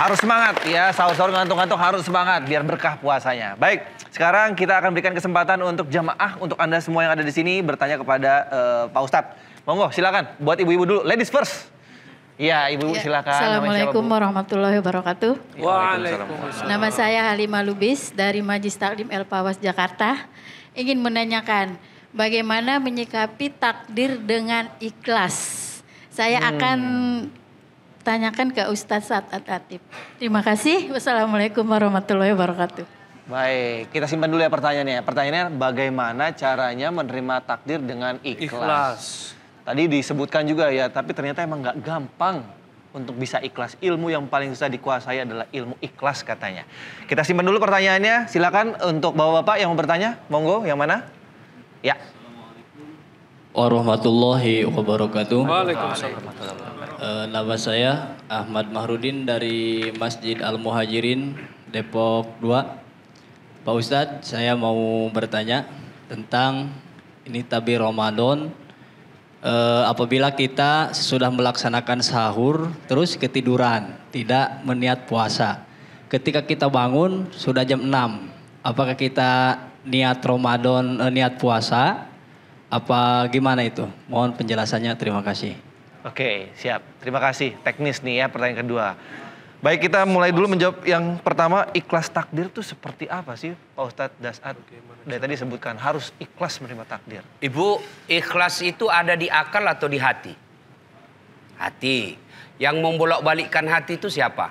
Harus semangat ya, sahur-sahur ngantuk-ngantuk harus semangat biar berkah puasanya. Baik, sekarang kita akan berikan kesempatan untuk jamaah untuk Anda semua yang ada di sini bertanya kepada eh, Pak Ustadz. Monggo silakan buat ibu-ibu dulu, ladies first. Iya, ibu Ya, silakan. Siapa, Assalamualaikum Bu? warahmatullahi wabarakatuh. Waalaikumsalam. Nama saya Halimah Lubis dari Majlis Taklim El Pawas Jakarta. Ingin menanyakan bagaimana menyikapi takdir dengan ikhlas. Saya Hmm. akan tanyakan ke Ustadz Saad Atib. Terima kasih. Wassalamualaikum warahmatullahi wabarakatuh. Baik, kita simpan dulu ya pertanyaannya. Pertanyaannya bagaimana caranya menerima takdir dengan ikhlas? Ikhlas. Tadi disebutkan juga ya, tapi ternyata emang nggak gampang untuk bisa ikhlas. Ilmu yang paling susah dikuasai adalah ilmu ikhlas katanya. Kita simpan dulu pertanyaannya. Silakan untuk bapak-bapak yang mau bertanya, monggo yang mana? Ya. warahmatullahi wabarakatuh. Waalaikumsalam. Eh, nama saya Ahmad Mahrudin dari Masjid Al Muhajirin Depok 2. Pak Ustadz, saya mau bertanya tentang ini tabir Ramadan. Eh, apabila kita sudah melaksanakan sahur terus ketiduran, tidak meniat puasa. Ketika kita bangun sudah jam 6. Apakah kita niat Ramadan, eh, niat puasa? Apa gimana itu? Mohon penjelasannya. Terima kasih. Oke, siap. Terima kasih. Teknis nih ya pertanyaan kedua. Baik, kita mulai dulu menjawab yang pertama, ikhlas takdir itu seperti apa sih Pak Ustadz Dasat? Dari tadi sebutkan harus ikhlas menerima takdir. Ibu, ikhlas itu ada di akal atau di hati? Hati. Yang membolak-balikkan hati itu siapa?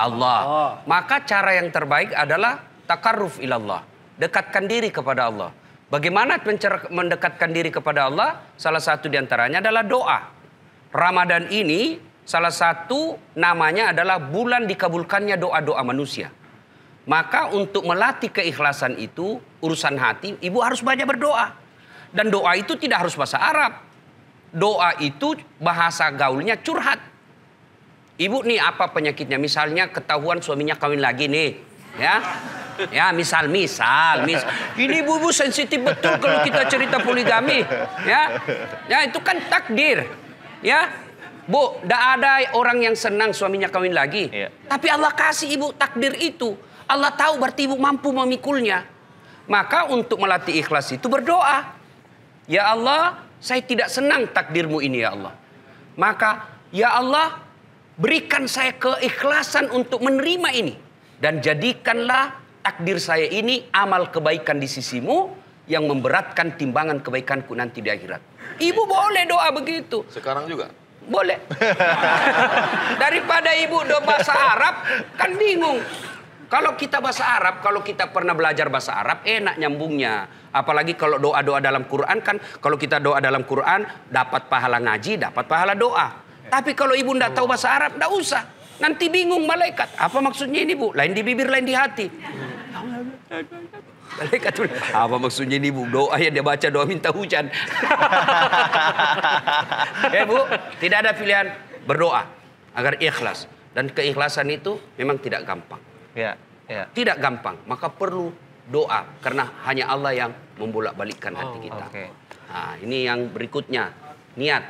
Allah. Maka cara yang terbaik adalah takarruf ilallah. Dekatkan diri kepada Allah. Bagaimana mendekatkan diri kepada Allah? Salah satu di antaranya adalah doa. Ramadan ini salah satu namanya adalah bulan dikabulkannya doa-doa manusia. Maka untuk melatih keikhlasan itu, urusan hati, ibu harus banyak berdoa. Dan doa itu tidak harus bahasa Arab. Doa itu bahasa gaulnya curhat. Ibu nih apa penyakitnya? Misalnya ketahuan suaminya kawin lagi nih. Ya, ya misal misal mis ini ibu ibu sensitif betul kalau kita cerita poligami ya ya itu kan takdir ya bu tidak ada orang yang senang suaminya kawin lagi Iya. tapi Allah kasih ibu takdir itu Allah tahu berarti ibu mampu memikulnya maka untuk melatih ikhlas itu berdoa Ya Allah, saya tidak senang takdirmu ini ya Allah. Maka ya Allah, berikan saya keikhlasan untuk menerima ini. Dan jadikanlah takdir saya ini amal kebaikan di sisimu yang memberatkan timbangan kebaikanku nanti di akhirat. Ibu boleh doa begitu. Sekarang juga. Boleh. Daripada ibu doa bahasa Arab, kan bingung. Kalau kita bahasa Arab, kalau kita pernah belajar bahasa Arab, enak nyambungnya. Apalagi kalau doa-doa dalam Quran kan, kalau kita doa dalam Quran, dapat pahala ngaji, dapat pahala doa. Tapi kalau ibu tidak tahu bahasa Arab, tidak usah. Nanti bingung malaikat. Apa maksudnya ini bu? Lain di bibir, lain di hati. Malaikat tuh, apa maksudnya ini bu? Doa yang dia baca doa minta hujan. ya bu, tidak ada pilihan berdoa agar ikhlas. Dan keikhlasan itu memang tidak gampang. Ya, ya. Tidak gampang, maka perlu doa. Karena hanya Allah yang membolak-balikkan hati kita. oke. Nah, ini yang berikutnya, niat.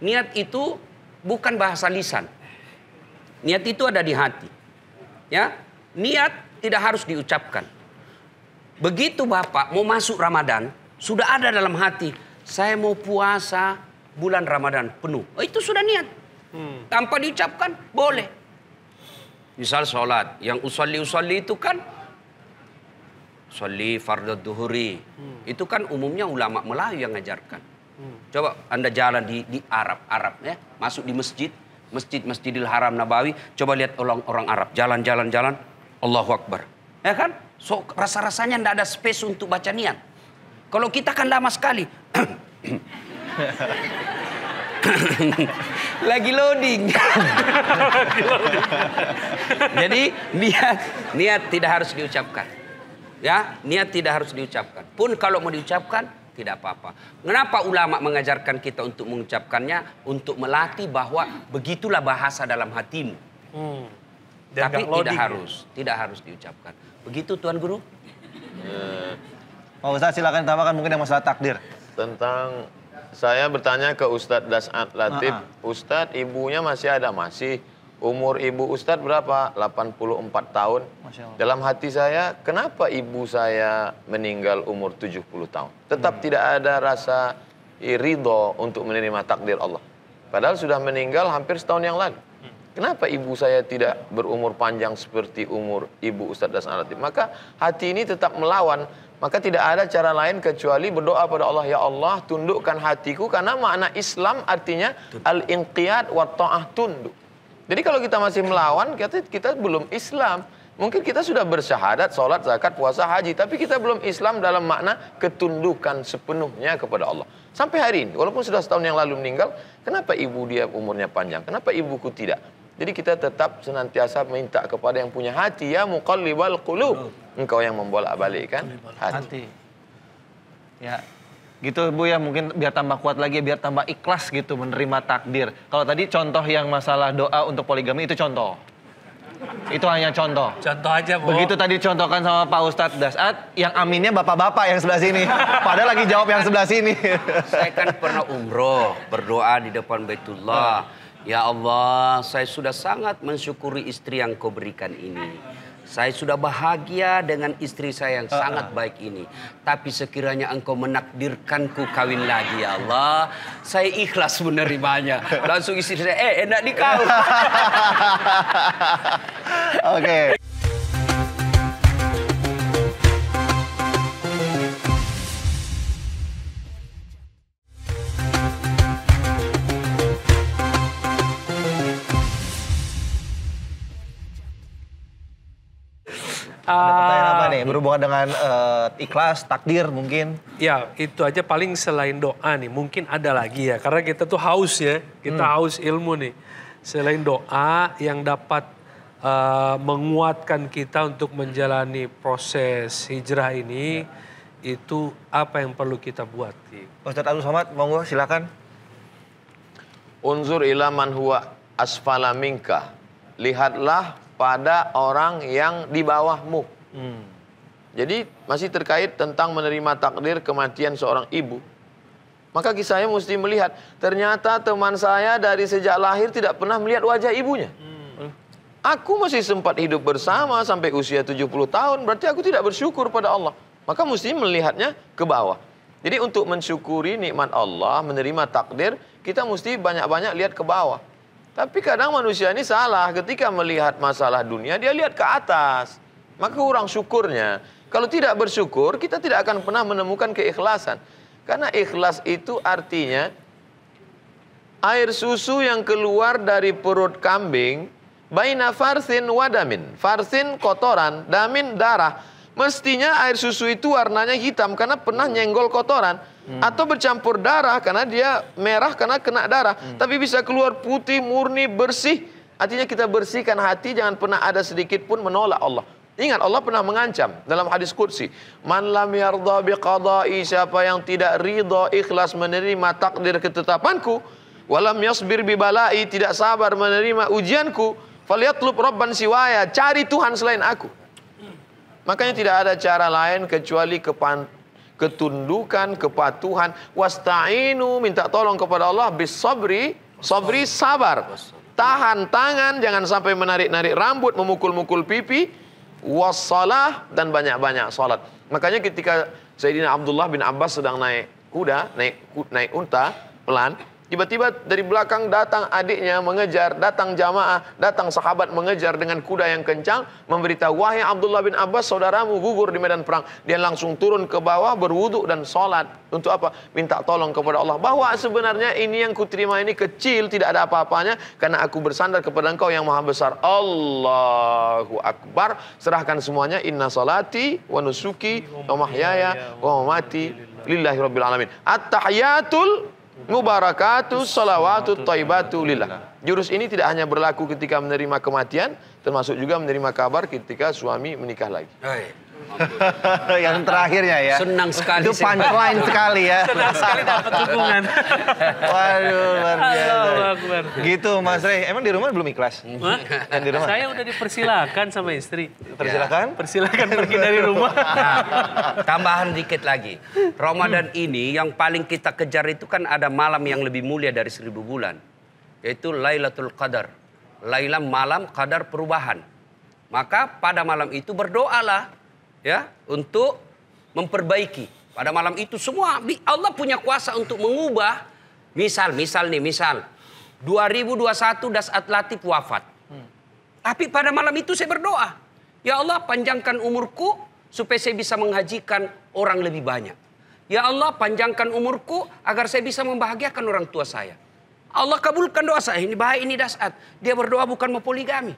Niat itu bukan bahasa lisan. Niat itu ada di hati. Ya, niat tidak harus diucapkan. Begitu Bapak mau masuk Ramadan, sudah ada dalam hati, saya mau puasa bulan Ramadan penuh. Oh, itu sudah niat. Tanpa diucapkan, boleh. Misal sholat, yang usolli-usolli itu kan Usolli fardhu duhuri. Itu kan umumnya ulama Melayu yang ngajarkan. Coba Anda jalan di, di Arab, Arab ya, masuk di masjid, masjid Masjidil Haram Nabawi, coba lihat orang orang Arab jalan-jalan jalan, Allahu Akbar. Ya kan? So, rasa-rasanya tidak ada space untuk baca niat. Kalau kita kan lama sekali. Lagi loading. Jadi niat niat tidak harus diucapkan. Ya, niat tidak harus diucapkan. Pun kalau mau diucapkan tidak apa-apa. Kenapa ulama mengajarkan kita untuk mengucapkannya? Untuk melatih bahwa begitulah bahasa dalam hatimu. Hmm. Dan Tapi tidak ya. harus, tidak harus diucapkan. Begitu Tuan Guru? Pak Ustadz silakan tambahkan mungkin yang masalah takdir. Tentang saya bertanya ke Ustadz Dasat Latif, Ah, Ustadz ibunya masih ada masih umur ibu Ustadz berapa? 84 tahun. Masya Allah. Dalam hati saya, kenapa ibu saya meninggal umur 70 tahun? Tetap tidak ada rasa ridho untuk menerima takdir Allah. Padahal sudah meninggal hampir setahun yang lalu. Kenapa ibu saya tidak berumur panjang seperti umur ibu Ustadz Dasat Latif? Maka hati ini tetap melawan. Maka tidak ada cara lain kecuali berdoa pada Allah, Ya Allah tundukkan hatiku karena makna Islam artinya al-inqiyad wa ta'ah tunduk. Jadi kalau kita masih melawan, kita, kita belum Islam. Mungkin kita sudah bersyahadat, sholat, zakat, puasa, haji. Tapi kita belum Islam dalam makna ketundukan sepenuhnya kepada Allah. Sampai hari ini, walaupun sudah setahun yang lalu meninggal, kenapa ibu dia umurnya panjang? Kenapa ibuku tidak? Jadi kita tetap senantiasa minta kepada yang punya hati, ya muqallibal qulub. Engkau yang membolak-balikkan hati. Hati. Ya. Gitu Bu ya mungkin biar tambah kuat lagi biar tambah ikhlas gitu menerima takdir. Kalau tadi contoh yang masalah doa untuk poligami itu contoh. Itu hanya contoh. Contoh aja, Bu. Begitu tadi contohkan sama Pak Ustadz Dasat, yang aminnya bapak-bapak yang sebelah sini. Padahal lagi jawab yang sebelah sini. Saya kan pernah umroh, berdoa di depan Baitullah. Ya Allah, saya sudah sangat mensyukuri istri yang kau berikan ini. Saya sudah bahagia dengan istri saya yang sangat baik ini. Tapi sekiranya engkau menakdirkanku kawin lagi ya Allah. Saya ikhlas menerimanya. Langsung istri saya, eh enak di kau. Oke. Ada berhubungan dengan eh, ikhlas, takdir mungkin? Ya, itu aja paling selain doa nih. Mungkin ada lagi ya. Karena kita tuh haus ya. Kita haus ilmu nih. Selain doa yang dapat eh, menguatkan kita untuk menjalani proses hijrah ini, itu apa yang perlu kita buat? Ki? Ustadz Abdul Somad, monggo silakan. Unzur ila man huwa asfala minka. Lihatlah pada orang yang di bawahmu. Jadi masih terkait tentang menerima takdir kematian seorang ibu. Maka kisahnya mesti melihat, ternyata teman saya dari sejak lahir tidak pernah melihat wajah ibunya. Aku masih sempat hidup bersama sampai usia 70 tahun, berarti aku tidak bersyukur pada Allah. Maka mesti melihatnya ke bawah. Jadi untuk mensyukuri nikmat Allah, menerima takdir, kita mesti banyak-banyak lihat ke bawah. Tapi kadang manusia ini salah, ketika melihat masalah dunia, dia lihat ke atas. Maka kurang syukurnya. Kalau tidak bersyukur, kita tidak akan pernah menemukan keikhlasan. Karena ikhlas itu artinya air susu yang keluar dari perut kambing baina farsin wadamin. Farsin kotoran, damin darah. Mestinya air susu itu warnanya hitam karena pernah nyenggol kotoran atau bercampur darah karena dia merah karena kena darah. Tapi bisa keluar putih, murni, bersih. Artinya kita bersihkan hati jangan pernah ada sedikit pun menolak Allah. Ingat Allah pernah mengancam dalam hadis qudsi, "Man lam yardha biqada'i siapa yang tidak ridha ikhlas menerima takdir ketetapanku, walam yasbir bibalai tidak sabar menerima ujianku, falyatlub rabban siwaya, cari Tuhan selain aku." Makanya tidak ada cara lain kecuali kepan, ketundukan, kepatuhan. Wasta'inu, minta tolong kepada Allah. Bis sabri, sabri sabar. Tahan tangan, jangan sampai menarik-narik rambut, memukul-mukul pipi. Wassalah, dan banyak-banyak salat. Makanya ketika Sayyidina Abdullah bin Abbas sedang naik kuda, naik naik unta, pelan. Tiba-tiba dari belakang datang adiknya mengejar, datang jamaah, datang sahabat mengejar dengan kuda yang kencang, memberitahu, wahai Abdullah bin Abbas, saudaramu gugur di medan perang. Dia langsung turun ke bawah, berwuduk dan sholat. Untuk apa? Minta tolong kepada Allah. Bahwa sebenarnya ini yang kuterima ini kecil, tidak ada apa-apanya, karena aku bersandar kepada engkau yang maha besar. Allahu Akbar. Serahkan semuanya, inna salati wa nusuki wa mahyaya wa mamati lillahi rabbil alamin. At-tahiyatul mubarakatu salawatu taibatu lillah. Jurus ini tidak hanya berlaku ketika menerima kematian, termasuk juga menerima kabar ketika suami menikah lagi. yang terakhirnya ya. Senang sekali Itu punchline sekali ya. Senang sekali dapat dukungan. Waduh, luar biasa. Allahu Akbar. Gitu Mas Rey, emang di rumah belum ikhlas? Hah? Yang di rumah? Saya udah dipersilakan sama istri. Persilakan. Persilakan pergi dari rumah. Nah, tambahan dikit lagi. Ramadan ini yang paling kita kejar itu kan ada malam yang lebih mulia dari seribu bulan. Yaitu Lailatul Qadar. Lailam malam kadar perubahan. Maka pada malam itu berdoalah ya untuk memperbaiki. Pada malam itu semua Allah punya kuasa untuk mengubah. Misal, misal nih, misal 2021 Das Atlatif wafat. Tapi pada malam itu saya berdoa. Ya Allah panjangkan umurku supaya saya bisa menghajikan orang lebih banyak. Ya Allah panjangkan umurku agar saya bisa membahagiakan orang tua saya. Allah kabulkan doa saya. Ini baik ini dasat. Dia berdoa bukan mau poligami.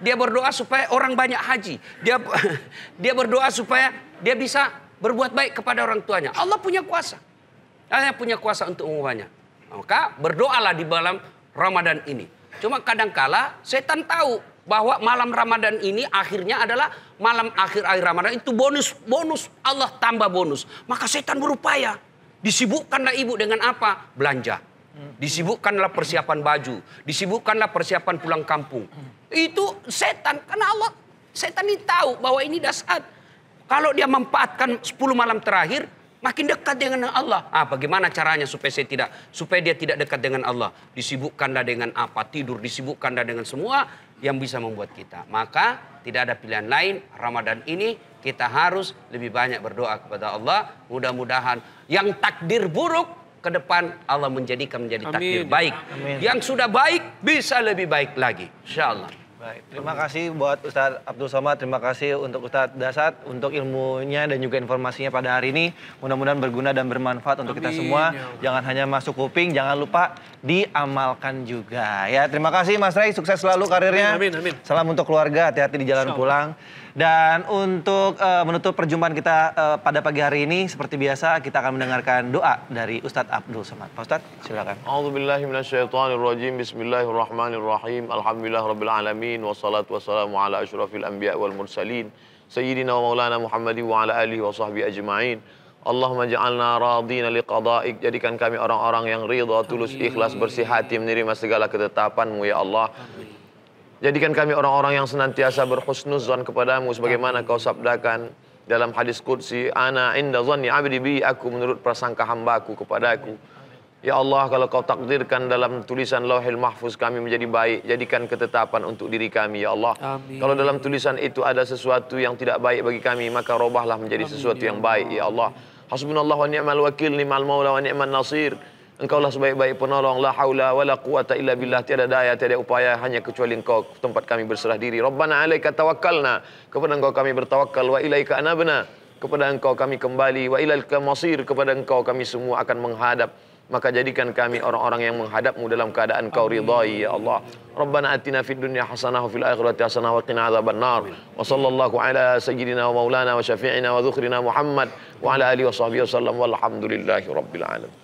Dia berdoa supaya orang banyak haji. Dia dia berdoa supaya dia bisa berbuat baik kepada orang tuanya. Allah punya kuasa. Allah punya kuasa untuk mengubahnya. Maka berdoalah di dalam Ramadan ini. Cuma kadangkala setan tahu bahwa malam Ramadan ini akhirnya adalah malam akhir akhir Ramadan itu bonus bonus Allah tambah bonus. Maka setan berupaya disibukkanlah ibu dengan apa? Belanja. Disibukkanlah persiapan baju, disibukkanlah persiapan pulang kampung. Itu setan karena Allah setan ini tahu bahwa ini dasar. Kalau dia memanfaatkan 10 malam terakhir, makin dekat dengan Allah. Ah, bagaimana caranya supaya saya tidak supaya dia tidak dekat dengan Allah? Disibukkanlah dengan apa? Tidur, disibukkanlah dengan semua yang bisa membuat kita. Maka tidak ada pilihan lain Ramadan ini kita harus lebih banyak berdoa kepada Allah. Mudah-mudahan yang takdir buruk ke depan Allah menjadikan menjadi takdir Amin. baik. Yang sudah baik bisa lebih baik lagi. Insya Allah. Baik, terima kasih buat Ustadz Abdul Somad, terima kasih untuk Ustadz Dasat untuk ilmunya dan juga informasinya pada hari ini. Mudah-mudahan berguna dan bermanfaat untuk kita Amin, semua. ya. Jangan hanya masuk kuping, jangan lupa diamalkan juga. Ya, terima kasih Mas Ray, sukses selalu karirnya. Amin, amin, amin. Salam untuk keluarga, hati-hati di jalan Insya Allah. pulang. Dan untuk eh, menutup perjumpaan kita eh, pada pagi hari ini, seperti biasa kita akan mendengarkan doa dari Ustadz Abdul Somad. Pak Ustadz, silakan. A'udzu billahi minasyaitonir rajim. Bismillahirrahmanirrahim. Alhamdulillahirabbil alamin wassalatu wassalamu ala asyrafil anbiya wal mursalin sayyidina wa maulana Muhammadin wa ala alihi wa sahbihi ajma'in. Allahumma ja'alna radina liqada'ik. Jadikan kami orang-orang yang ridha, tulus, ikhlas, bersih hati menerima segala ketetapanmu ya Allah. Jadikan kami orang-orang yang senantiasa berhusnuzan kepadamu sebagaimana kau sabdakan dalam hadis qudsi ana inda zanni abdi bi aku menurut prasangka hambaku kepadaku Ya Allah kalau kau takdirkan dalam tulisan lauhil mahfuz kami menjadi baik jadikan ketetapan untuk diri kami ya Allah. Amin. kalau dalam tulisan itu ada sesuatu yang tidak baik bagi kami maka robahlah menjadi sesuatu yang baik ya Allah. Hasbunallah wa ni'mal wakil ni'mal maula wa ni'mal nasir Engkaulah sebaik-baik penolong la haula wala quwata illa billah. Tiada daya tiada upaya hanya kecuali engkau tempat kami berserah diri. Rabbana alaika tawakkalna kepada engkau kami bertawakal wa ilaika anabna kepada engkau kami kembali. Wa ilaika masir kepada engkau kami semua akan menghadap. Maka jadikan kami orang-orang yang menghadapmu dalam keadaan kau ridai ya Allah. Rabbana atina fid dunya hasanah wa fil akhirati hasanah wa qina adzaban nar. Wa sallallahu ala sayyidina wa maulana wa syafi'ina wa dzukhrina Muhammad wa ala alihi wa sahbihi wasallam walhamdulillahi rabbil alamin